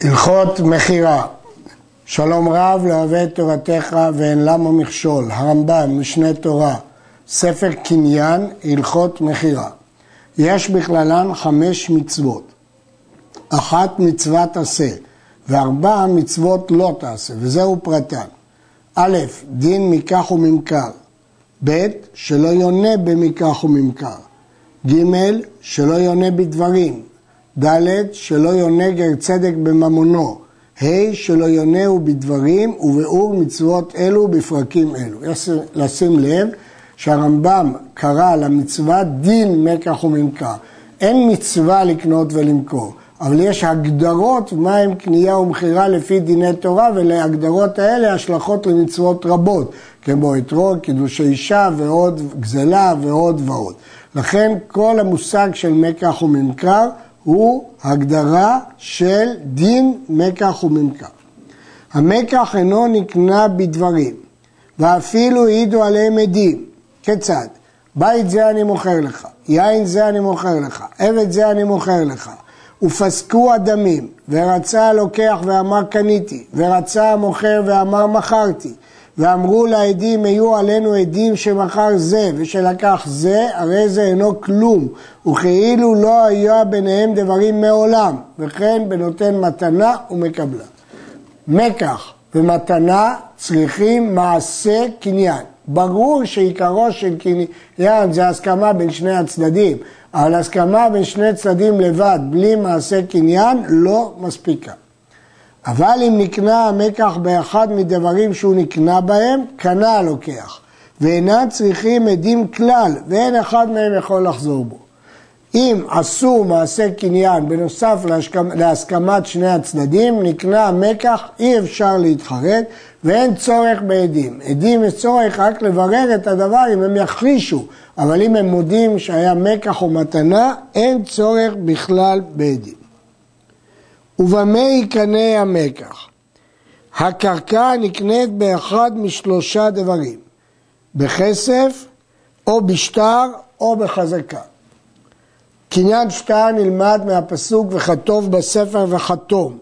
הלכות מכירה שלום רב לא אוהב תורתך ואין למה מכשול, הרמב"ם, משנה תורה, ספר קניין, הלכות מכירה. יש בכללן חמש מצוות. אחת מצוות עשה, וארבע מצוות לא תעשה, וזהו פרטן. א', דין מקח וממכר. ב', שלא יונה במקח וממכר. ג', שלא יונה בדברים. ד', שלא יונה גר צדק בממונו. ה', שלא יונהו בדברים וביאור מצוות אלו בפרקים אלו. יש לשים לב שהרמב"ם קרא למצווה דין מקח וממכר. אין מצווה לקנות ולמכור, אבל יש הגדרות מהם קנייה ומכירה לפי דיני תורה, ולהגדרות האלה השלכות למצוות רבות, כמו אתרוג, קידושי אישה ועוד גזלה ועוד ועוד. לכן כל המושג של מקח וממכר הוא הגדרה של דין מקח וממכר. המקח אינו נקנה בדברים, ואפילו העידו עליהם עדים. כיצד? בית זה אני מוכר לך, יין זה אני מוכר לך, עבד זה אני מוכר לך. ופסקו הדמים, ורצה הלוקח ואמר קניתי, ורצה המוכר ואמר מכרתי, ואמרו לעדים, היו עלינו עדים שמכר זה ושלקח זה, הרי זה אינו כלום, וכאילו לא היה ביניהם דברים מעולם, וכן בנותן מתנה ומקבלה. מקח ומתנה צריכים מעשה קניין. ברור שעיקרו של קניין זה הסכמה בין שני הצדדים, אבל הסכמה בין שני צדדים לבד, בלי מעשה קניין, לא מספיקה. אבל אם נקנה המקח באחד מדברים שהוא נקנה בהם, קנה הלוקח, ואינם צריכים עדים כלל, ואין אחד מהם יכול לחזור בו. אם עשו מעשה קניין בנוסף. להסכמת שני הצדדים, נקנה המקח, אי אפשר להתחרט ואין צורך בעדים. עדים יש צורך רק לברר את הדבר אם הם יחרישו, אבל אם הם מודים שהיה מקח או מתנה, אין צורך בכלל בעדים. ובמה יקנה המקח? הקרקע נקנית באחד משלושה דברים, בכסף או בשטר או בחזקה. קניין שטר נלמד מהפסוק וכתוב בספר וחתום.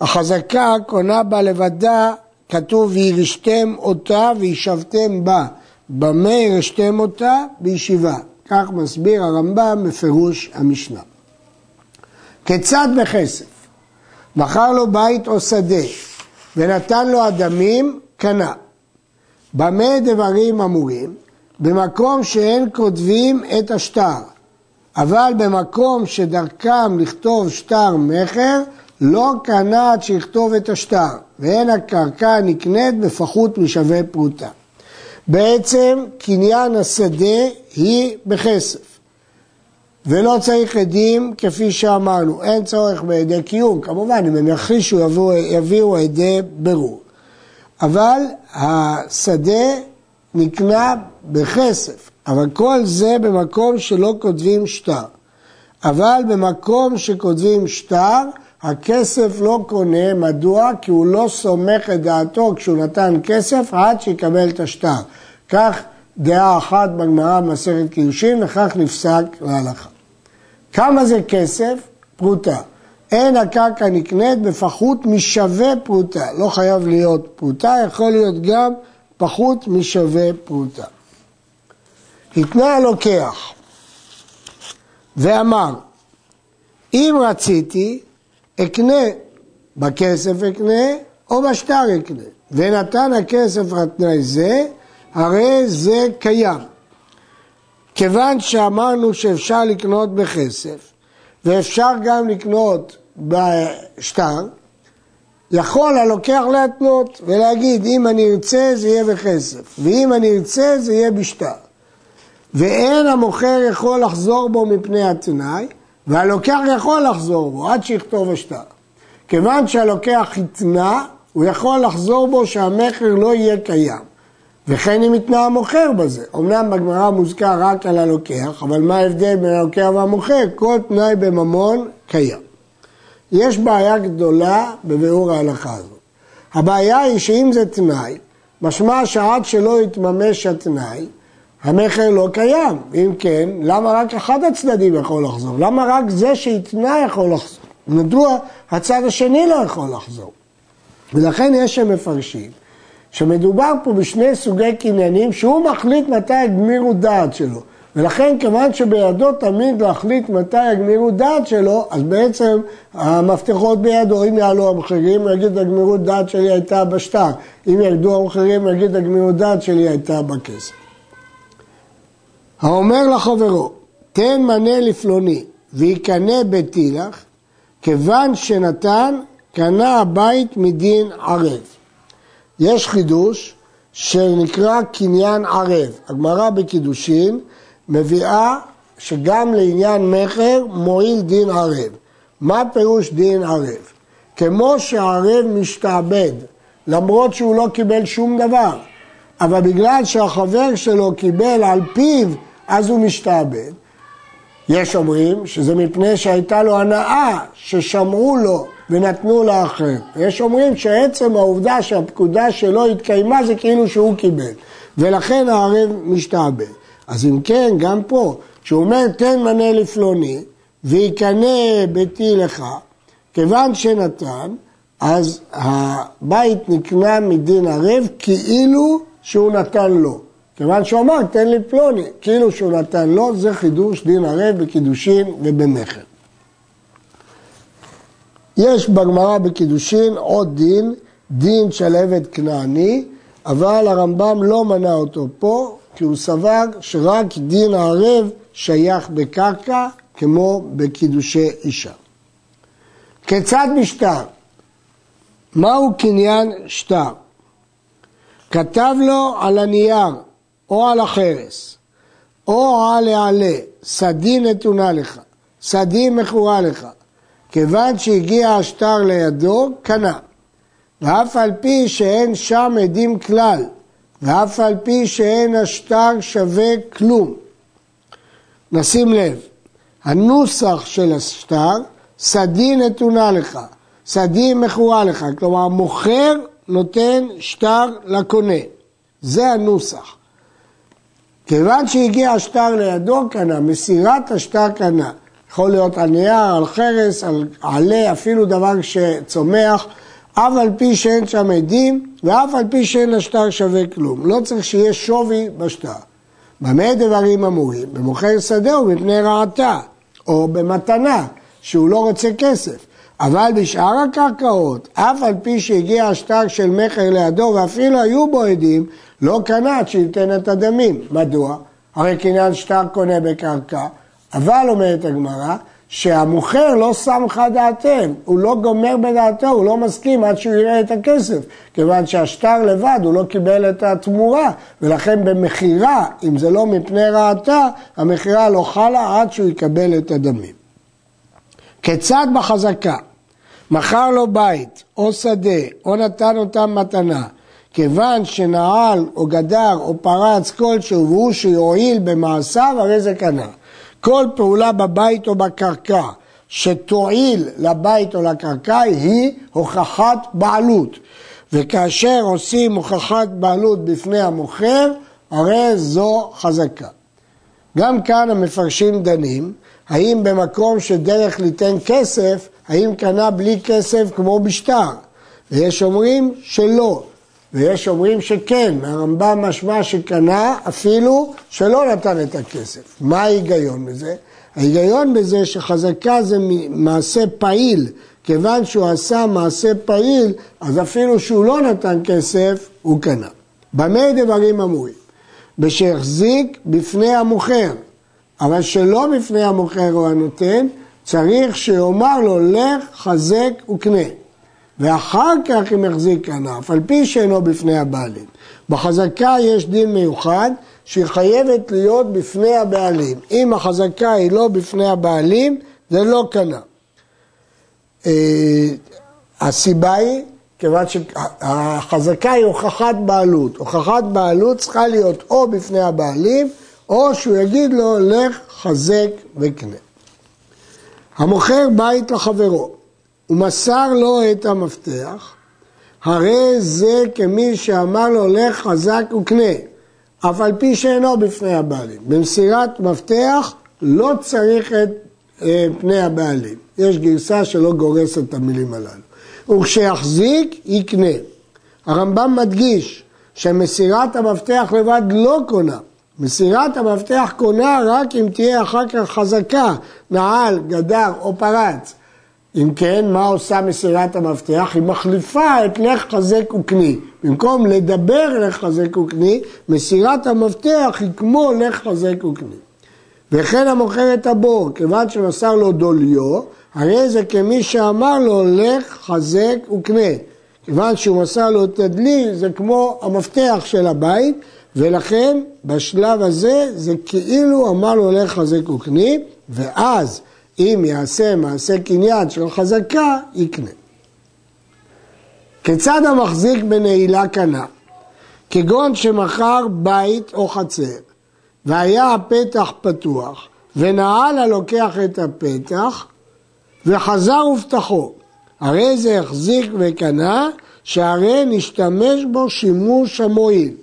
החזקה קונה בה לבדה, כתוב וירשתם אותה וישבתם בה. במה ירשתם אותה? בישיבה. כך מסביר הרמב"ם בפירוש המשנה. כיצד בכסף? מכר לו בית או שדה ונתן לו אדמים, קנה. במה דברים אמורים? במקום שאין כותבים את השטר, אבל במקום שדרכם לכתוב שטר מכר, לא קנה עד שיכתוב את השטר, ואין הקרקע נקנית בפחות משווה פרוטה. בעצם קניין השדה היא בכסף. ולא צריך עדים כפי שאמרנו, אין צורך בעדי קיום, כמובן אם הם יחרישו יביאו, יביאו עדי ברור. אבל השדה נקנה בכסף, אבל כל זה במקום שלא כותבים שטר. אבל במקום שכותבים שטר, הכסף לא קונה, מדוע? כי הוא לא סומך את דעתו כשהוא נתן כסף עד שיקבל את השטר. כך דעה אחת בגמרא במסכת קידושין, וכך נפסק להלכה. כמה זה כסף? פרוטה. אין הקרקע נקנית בפחות משווה פרוטה. לא חייב להיות פרוטה, יכול להיות גם פחות משווה פרוטה. התנה הלוקח ואמר, אם רציתי, אקנה, בכסף אקנה או בשטר אקנה, ונתן הכסף על תנאי זה, הרי זה קיים. כיוון שאמרנו שאפשר לקנות בכסף, ואפשר גם לקנות בשטר, יכול הלוקח להתנות ולהגיד אם אני ארצה זה יהיה בכסף, ואם אני ארצה זה יהיה בשטר. ואין המוכר יכול לחזור בו מפני התנאי, והלוקח יכול לחזור בו עד שיכתוב השטר. כיוון שהלוקח התנה, הוא יכול לחזור בו שהמכר לא יהיה קיים. וכן אם התנה המוכר בזה. אמנם בגמרא מוזכר רק על הלוקח, אבל מה ההבדל בין הלוקח והמוכר? כל תנאי בממון קיים. יש בעיה גדולה בביאור ההלכה הזאת. הבעיה היא שאם זה תנאי, משמע שעד שלא יתממש התנאי, המכר לא קיים. אם כן, למה רק אחד הצדדים יכול לחזור? למה רק זה שהתנה יכול לחזור? מדוע הצד השני לא יכול לחזור? ולכן יש שם מפרשים שמדובר פה בשני סוגי קניינים שהוא מחליט מתי יגמירו דעת שלו. ולכן כיוון שבידו תמיד להחליט מתי יגמירו דעת שלו, אז בעצם המפתחות בידו, אם יעלו המחירים, יגיד הגמירות דעת שלי הייתה בשטר, אם ירדו המחירים, יגיד הגמירות דעת שלי הייתה בכסף. האומר לחברו, תן מנה לפלוני ויקנה ביתי לך, כיוון שנתן, קנה הבית מדין ערב. יש חידוש שנקרא קניין ערב. הגמרא בקידושין מביאה שגם לעניין מכר מועיל דין ערב. מה פירוש דין ערב? כמו שערב משתעבד, למרות שהוא לא קיבל שום דבר, אבל בגלל שהחבר שלו קיבל על פיו, אז הוא משתעבד. יש אומרים שזה מפני שהייתה לו הנאה ששמעו לו ונתנו לאחר. ויש אומרים שעצם העובדה שהפקודה שלו התקיימה זה כאילו שהוא קיבל, ולכן הערב משתעבד. אז אם כן, גם פה, כשהוא אומר תן מנה לפלוני ויקנה ביתי לך, כיוון שנתן, אז הבית נקנה מדין ערב כאילו שהוא נתן לו. כיוון שהוא אמר תן לי פלוני, כאילו שהוא נתן לו, זה חידוש דין ערב בקידושין ובמכר. יש בגמרא בקידושין עוד דין, דין של עבד כנעני, אבל הרמב"ם לא מנה אותו פה, כי הוא סבר שרק דין הערב שייך בקרקע, כמו בקידושי אישה. כיצד משטר? מהו קניין שטר? כתב לו על הנייר או על החרס או על העלה, שדי נתונה לך, שדי מכורה לך, כיוון שהגיע השטר לידו, קנה. ואף על פי שאין שם עדים כלל, ואף על פי שאין השטר שווה כלום. נשים לב, הנוסח של השטר, שדי נתונה לך, שדי מכורה לך, כלומר מוכר נותן שטר לקונה, זה הנוסח. כיוון שהגיע השטר לידו קנה, מסירת השטר קנה, יכול להיות על נייר, על חרס, על עלה, אפילו דבר שצומח, אף על פי שאין שם עדים, ואף על פי שאין השטר שווה כלום. לא צריך שיהיה שווי בשטר. במה דברים אמורים? במוכר שדהו מפני רעתה, או במתנה, שהוא לא רוצה כסף. אבל בשאר הקרקעות, אף על פי שהגיע השטר של מכר לידו ואפילו היו בו עדים, לא קנה עד שייתן את הדמים. מדוע? הרי קניין שטר קונה בקרקע, אבל אומרת הגמרא, שהמוכר לא לך דעתם, הוא לא גומר בדעתו, הוא לא מסכים עד שהוא יראה את הכסף, כיוון שהשטר לבד, הוא לא קיבל את התמורה, ולכן במכירה, אם זה לא מפני רעתה, המכירה לא חלה עד שהוא יקבל את הדמים. כיצד בחזקה? מכר לו בית או שדה או נתן אותם מתנה, כיוון שנעל או גדר או פרץ כלשהו והוא שיועיל במעשיו, הרי זה קנה. כל פעולה בבית או בקרקע שתועיל לבית או לקרקע היא הוכחת בעלות. וכאשר עושים הוכחת בעלות בפני המוכר, הרי זו חזקה. גם כאן המפרשים דנים, האם במקום שדרך ליתן כסף, האם קנה בלי כסף כמו בשטר? ויש אומרים שלא, ויש אומרים שכן, הרמב"ם משמע שקנה אפילו שלא נתן את הכסף. מה ההיגיון בזה? ההיגיון בזה שחזקה זה מעשה פעיל, כיוון שהוא עשה מעשה פעיל, אז אפילו שהוא לא נתן כסף, הוא קנה. במה דברים אמורים? בשהחזיק בפני המוכר, אבל שלא בפני המוכר או הנותן, צריך שיאמר לו לך, חזק וקנה. ואחר כך אם יחזיק כנף, על פי שאינו בפני הבעלים. בחזקה יש דין מיוחד שהיא חייבת להיות בפני הבעלים. אם החזקה היא לא בפני הבעלים, זה לא קנה. אה, הסיבה היא, כיוון שהחזקה היא הוכחת בעלות. הוכחת בעלות צריכה להיות או בפני הבעלים, או שהוא יגיד לו, לך, חזק וקנה. המוכר בית לחברו. ומסר לו את המפתח, הרי זה כמי שאמר לו לך חזק וקנה, אף על פי שאינו בפני הבעלים. במסירת מפתח לא צריך את אה, פני הבעלים. יש גרסה שלא גורסת את המילים הללו. וכשיחזיק, יקנה. הרמב"ם מדגיש שמסירת המפתח לבד לא קונה. מסירת המפתח קונה רק אם תהיה אחר כך חזקה, נעל, גדר או פרץ. אם כן, מה עושה מסירת המפתח? היא מחליפה את לך חזק וקני. במקום לדבר לך חזק וקני, מסירת המפתח היא כמו לך חזק וקני. וכן המוכר את הבור, כיוון שמסר לו דוליו, הרי זה כמי שאמר לו לך חזק וקנה. כיוון שהוא מסר לו את הדלי, זה כמו המפתח של הבית, ולכן בשלב הזה זה כאילו אמר לו לך חזק וקנה, ואז אם יעשה מעשה קניין של חזקה, יקנה. כיצד המחזיק בנעילה קנה? כגון שמכר בית או חצר, והיה הפתח פתוח, ונעל הלוקח את הפתח, וחזר ופתחו. הרי זה החזיק וקנה, שהרי נשתמש בו שימוש המועיל.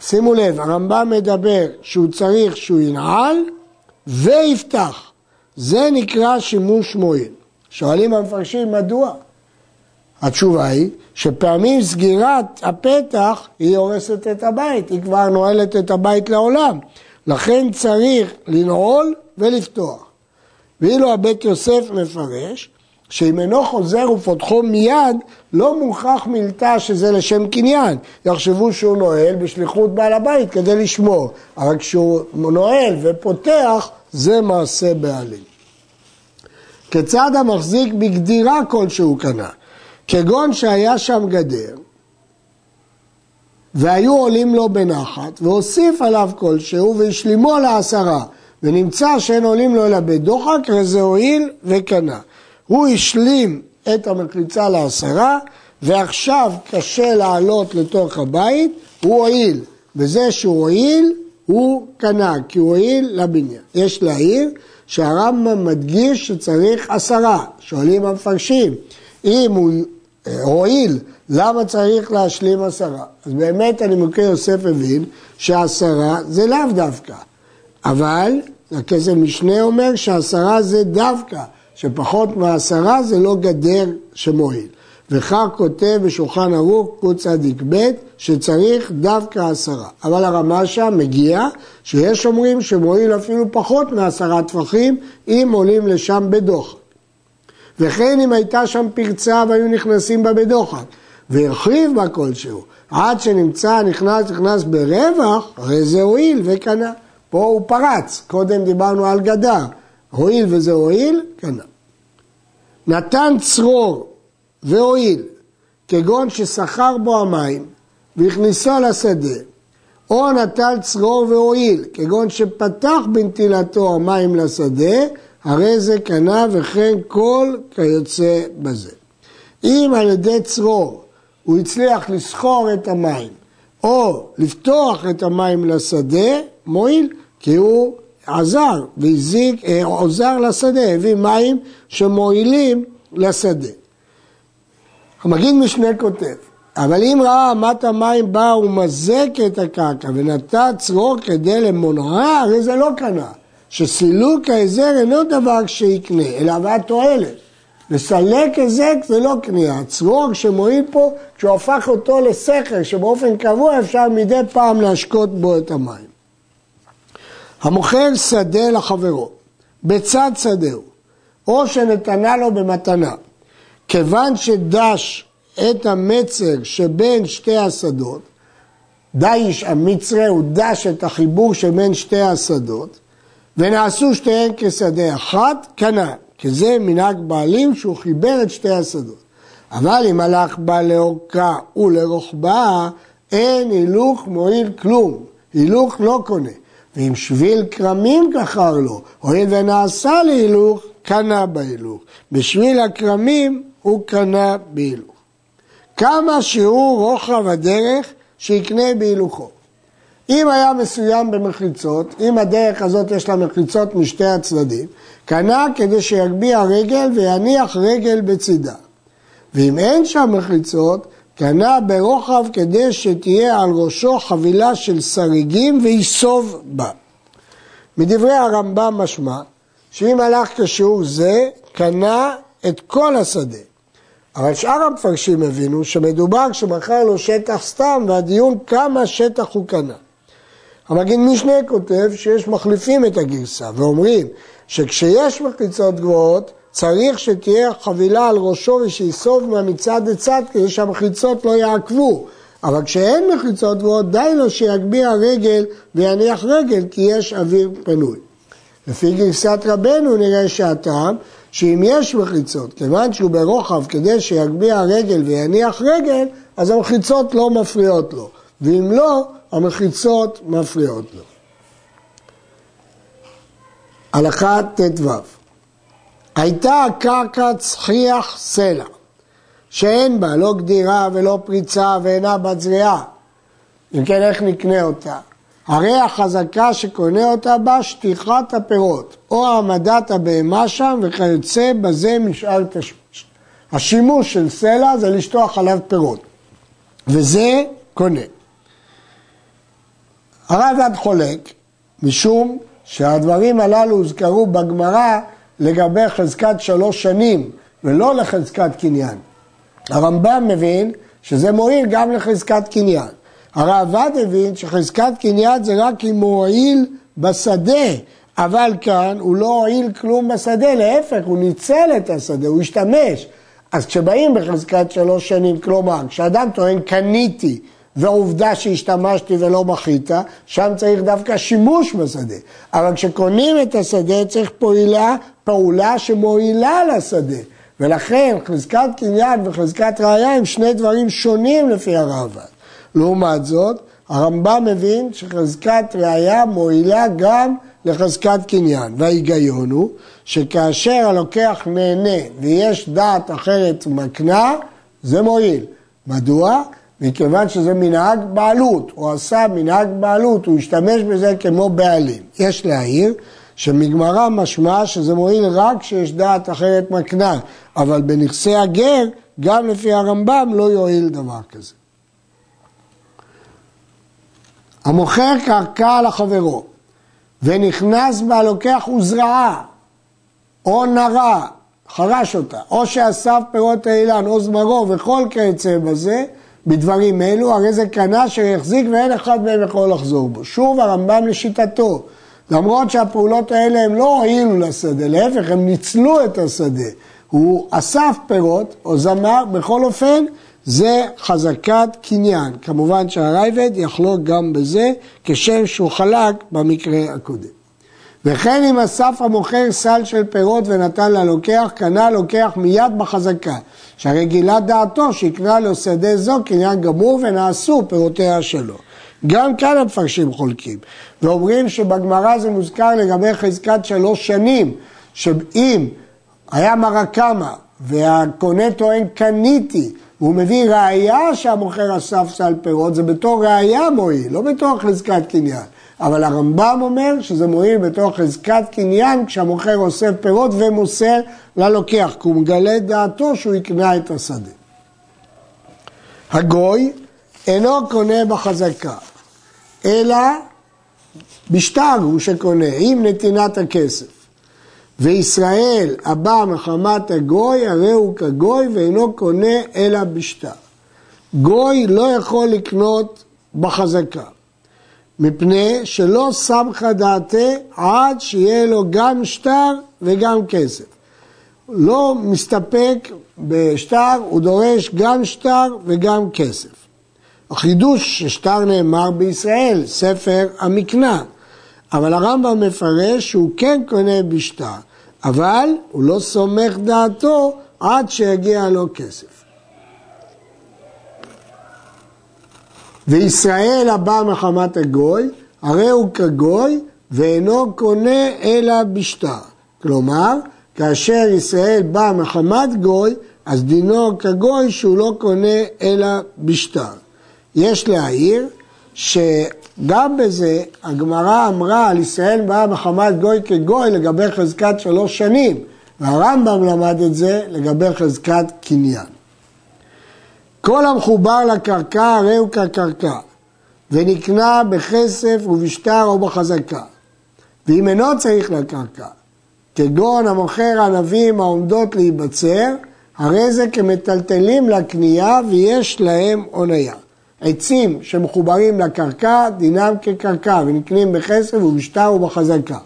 שימו לב, הרמב"ם מדבר שהוא צריך שהוא ינעל ויפתח. זה נקרא שימוש מועיל. שואלים המפרשים מדוע? התשובה היא שפעמים סגירת הפתח היא הורסת את הבית, היא כבר נועלת את הבית לעולם. לכן צריך לנעול ולפתוח. ואילו הבית יוסף מפרש שאם אינו חוזר ופותחו מיד, לא מוכרח מילתא שזה לשם קניין. יחשבו שהוא נועל בשליחות בעל הבית כדי לשמור, אבל כשהוא נועל ופותח, זה מעשה בעלים. כיצד המחזיק בגדירה כלשהו קנה? כגון שהיה שם גדר, והיו עולים לו בנחת, והוסיף עליו כלשהו והשלימו לעשרה, ונמצא שאין עולים לו אלא בדוחק, וזה הועיל וקנה. הוא השלים את המקריצה לעשרה, ועכשיו קשה לעלות לתוך הבית, הוא הועיל. בזה שהוא הועיל, הוא קנה, כי הוא הועיל לבניין. יש להעיר שהרמב"ם מדגיש שצריך עשרה. שואלים המפרשים, אם הוא הועיל, למה צריך להשלים עשרה? אז באמת הנימוקי יוסף הבין שעשרה זה לאו דווקא. אבל הכסף משנה אומר שעשרה זה דווקא. שפחות מעשרה זה לא גדר שמועיל. וכך כותב בשולחן ערוך קצ"ב שצריך דווקא עשרה. אבל הרמה שם מגיע שיש אומרים שמועיל אפילו פחות מעשרה טפחים אם עולים לשם בדוחק. וכן אם הייתה שם פרצה והיו נכנסים בה בדוחק והרחיב בה כלשהו עד שנמצא נכנס נכנס ברווח הרי זה הועיל וקנה. פה הוא פרץ, קודם דיברנו על גדר. הואיל וזה הואיל, קנה. נתן צרור והואיל, כגון ששכר בו המים והכניסו לשדה, או נטל צרור והואיל, כגון שפתח בנטילתו המים לשדה, הרי זה קנה וכן כל כיוצא בזה. אם על ידי צרור הוא הצליח לסחור את המים, או לפתוח את המים לשדה, מועיל, כי הוא עזר והזיק, אה, עוזר לשדה, הביא מים שמועילים לשדה. המגיד משנה כותב, אבל אם ראה אמת המים באה ומזק את הקרקע ונטע צרור כדי למונעה, הרי זה לא קנה. שסילוק ההיזר אינו דבר שיקנה, אלא הבאת תועלת. לסלק היזק זה לא קנייה. הצרור שמועיל פה, כשהוא הפך אותו לסכר, שבאופן קבוע אפשר מדי פעם להשקות בו את המים. המוכר שדה לחברו, בצד שדהו, או שנתנה לו במתנה, כיוון שדש את המצר שבין שתי השדות, דיש המצרה הוא דש את החיבור שבין שתי השדות, ונעשו שתיהן כשדה אחת, קנה, כי זה מנהג בעלים שהוא חיבר את שתי השדות. אבל אם הלך בה לאורכה ולרוחבה, אין הילוך מועיל כלום, הילוך לא קונה. ואם שביל כרמים כחר לו, הואיל ונעשה להילוך, קנה בהילוך. בשביל הכרמים הוא קנה בהילוך. כמה שהוא רוחב הדרך שיקנה בהילוכו. אם היה מסוים במחיצות, אם הדרך הזאת יש לה מחיצות משתי הצדדים, קנה כדי שיגביה רגל ויניח רגל בצידה. ואם אין שם מחיצות, קנה ברוחב כדי שתהיה על ראשו חבילה של שריגים ויסוב בה. מדברי הרמב"ם משמע שאם הלך כשיעור זה, קנה את כל השדה. אבל שאר המפרשים הבינו שמדובר כשמכר לו שטח סתם והדיון כמה שטח הוא קנה. המגיד משנה כותב שיש מחליפים את הגרסה ואומרים שכשיש מחיצות גבוהות צריך שתהיה חבילה על ראשו ושיסוב מהמצד לצד כדי שהמחיצות לא יעקבו. אבל כשאין מחיצות גבוהות די לו שיגביה רגל ויניח רגל כי יש אוויר פנוי. לפי גרסת רבנו נראה שהטעם שאם יש מחיצות, כיוון שהוא ברוחב כדי שיגביה רגל ויניח רגל, אז המחיצות לא מפריעות לו, ואם לא, המחיצות מפריעות לו. הלכה ט"ו הייתה הקרקע צחיח סלע, שאין בה לא גדירה ולא פריצה ואינה בת זריעה. אם כן, איך נקנה אותה? הרי החזקה שקונה אותה בה שטיחת הפירות, או העמדת הבהמה שם וכיוצא בזה משאל תשמיש. השימוש של סלע זה לשטוח עליו פירות, וזה קונה. הרב יד חולק, משום שהדברים הללו הוזכרו בגמרא לגבי חזקת שלוש שנים, ולא לחזקת קניין. הרמב"ם מבין שזה מועיל גם לחזקת קניין. הראב"ד הבין שחזקת קניין זה רק אם הוא הועיל בשדה, אבל כאן הוא לא הועיל כלום בשדה, להפך, הוא ניצל את השדה, הוא השתמש. אז כשבאים בחזקת שלוש שנים, כלומר, כשאדם טוען קניתי ועובדה שהשתמשתי ולא מחית, שם צריך דווקא שימוש בשדה. אבל כשקונים את השדה צריך פעולה, פעולה שמועילה לשדה. ולכן חזקת קניין וחזקת ראייה הם שני דברים שונים לפי הראב"ד. לעומת זאת, הרמב"ם מבין שחזקת ראייה מועילה גם לחזקת קניין. וההיגיון הוא שכאשר הלוקח נהנה ויש דעת אחרת מקנה, זה מועיל. מדוע? מכיוון שזה מנהג בעלות, הוא עשה מנהג בעלות, הוא השתמש בזה כמו בעלים. יש להעיר שמגמרא משמע שזה מועיל רק כשיש דעת אחרת מקנה, אבל בנכסי הגר, גם לפי הרמב"ם, לא יועיל דבר כזה. המוכר קרקע לחברו ונכנס בה לוקח וזרעה או נרה, חרש אותה, או שאסף פירות האילן או זמרו וכל כיוצא בזה, בדברים אלו, הרי זה קנה שיחזיק ואין אחד מהם יכול לחזור בו. שוב הרמב"ם לשיטתו, למרות שהפעולות האלה הם לא הועילו לשדה, להפך, הם ניצלו את השדה. הוא אסף פירות או זמר, בכל אופן, זה חזקת קניין. כמובן שהרייבד יחלוק גם בזה, כשם שהוא חלק במקרה הקודם. וכן אם אסף המוכר סל של פירות ונתן ללוקח, קנה לוקח מיד בחזקה. שהרי גילה דעתו שיקנה לו שדה זו קניין גמור ונעשו פירותיה שלו. גם כאן המפרשים חולקים, ואומרים שבגמרא זה מוזכר לגבי חזקת שלוש שנים, שאם היה מרקמה והקונה טוען קניתי, והוא מביא ראייה שהמוכר אסף סל פירות, זה בתור ראייה מועיל, לא בתור חזקת קניין. אבל הרמב"ם אומר שזה מועיל בתור חזקת קניין כשהמוכר אוסף פירות ומוסר ללוקח, כי הוא מגלה את דעתו שהוא יקנה את השדה. הגוי אינו קונה בחזקה, אלא בשטר הוא שקונה, עם נתינת הכסף. וישראל הבא מחמת הגוי, הרי הוא כגוי ואינו קונה אלא בשטר. גוי לא יכול לקנות בחזקה, מפני שלא סמכה דעתה עד שיהיה לו גם שטר וגם כסף. לא מסתפק בשטר, הוא דורש גם שטר וגם כסף. החידוש ששטר נאמר בישראל, ספר המקנה, אבל הרמב"ם מפרש שהוא כן קונה בשטר, אבל הוא לא סומך דעתו עד שיגיע לו כסף. וישראל הבא מחמת הגוי, הרי הוא כגוי ואינו קונה אלא בשטר. כלומר, כאשר ישראל בא מחמת גוי, אז דינו כגוי שהוא לא קונה אלא בשטר. יש להעיר שגם בזה הגמרא אמרה על ישראל בא מחמת גוי כגוי לגבי חזקת שלוש שנים, והרמב"ם למד את זה לגבי חזקת קניין. כל המחובר לקרקע הרי הוא כקרקע, ונקנה בכסף ובשטר או בחזקה. ואם אינו צריך לקרקע, כגון המוכר ענבים העומדות להיבצר, הרי זה כמטלטלים לקנייה ויש להם הוניה. עצים שמחוברים לקרקע, דינם כקרקע ונקנים בכסף ובשטר ובחזקה.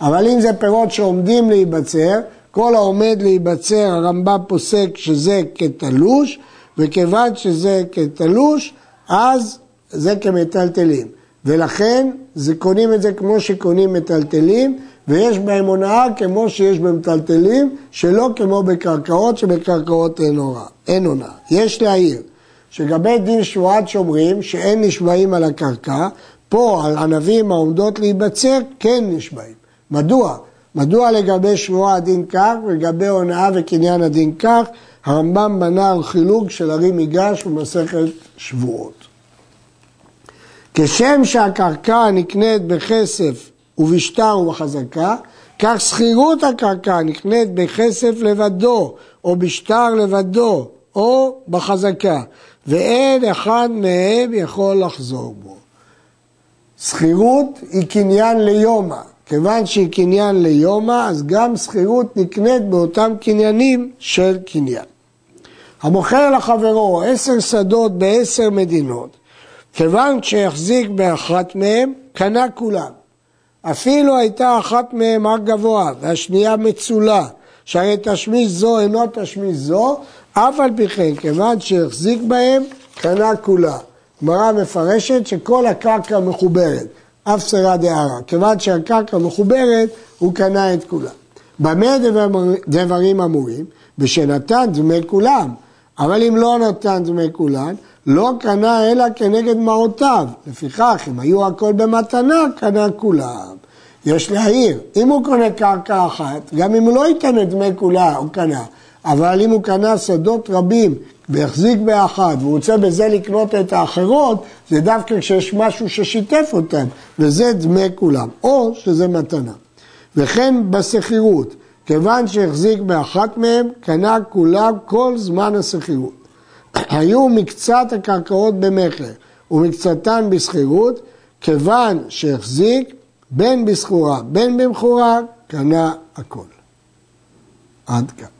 אבל אם זה פירות שעומדים להיבצר, כל העומד להיבצר, הרמב"ם פוסק שזה כתלוש, וכיוון שזה כתלוש, אז זה כמטלטלים. ולכן זה קונים את זה כמו שקונים מטלטלים, ויש בהם הונאה כמו שיש במטלטלים, שלא כמו בקרקעות, שבקרקעות אין הונאה. יש להעיר שלגבי דין שבועת שומרים, שאין נשבעים על הקרקע, פה על ענבים העומדות להיבצר, כן נשבעים. מדוע? מדוע לגבי שבועה הדין כך ולגבי הונאה וקניין הדין כך? הרמב"ם בנה על חילוק של הרי מיגש במסכת שבועות. כשם שהקרקע נקנית בכסף ובשטר ובחזקה, כך שכירות הקרקע נקנית בכסף לבדו, או בשטר לבדו, או בחזקה, ואין אחד מהם יכול לחזור בו. שכירות היא קניין ליומא, כיוון שהיא קניין ליומא, אז גם שכירות נקנית באותם קניינים של קניין. המוכר לחברו עשר שדות בעשר מדינות, כיוון שהחזיק באחת מהם, קנה כולם. אפילו הייתה אחת מהם הר גבוה והשנייה מצולה, שהרי תשמיש זו אינו תשמיש זו, אף על פי כן, כיוון שהחזיק בהם, קנה כולה. גמרא מפרשת שכל הקרקע מחוברת, אף סרה דהרה. כיוון שהקרקע מחוברת, הוא קנה את כולה. במה דברים אמורים? בשנתן דמי כולם. אבל אם לא נתן דמי כולן, לא קנה אלא כנגד מעותיו. לפיכך, אם היו הכל במתנה, קנה כולם. יש להעיר, אם הוא קונה קרקע אחת, גם אם הוא לא ייתן את דמי כולה, הוא קנה. אבל אם הוא קנה שדות רבים והחזיק באחד והוא רוצה בזה לקנות את האחרות, זה דווקא כשיש משהו ששיתף אותם, וזה דמי כולם, או שזה מתנה. וכן בשכירות, כיוון שהחזיק באחת מהם, קנה כולם כל זמן השכירות. היו מקצת הקרקעות במכר ומקצתן בשכירות, כיוון שהחזיק בין בסחורה בין במכורה, קנה הכל. עד כאן.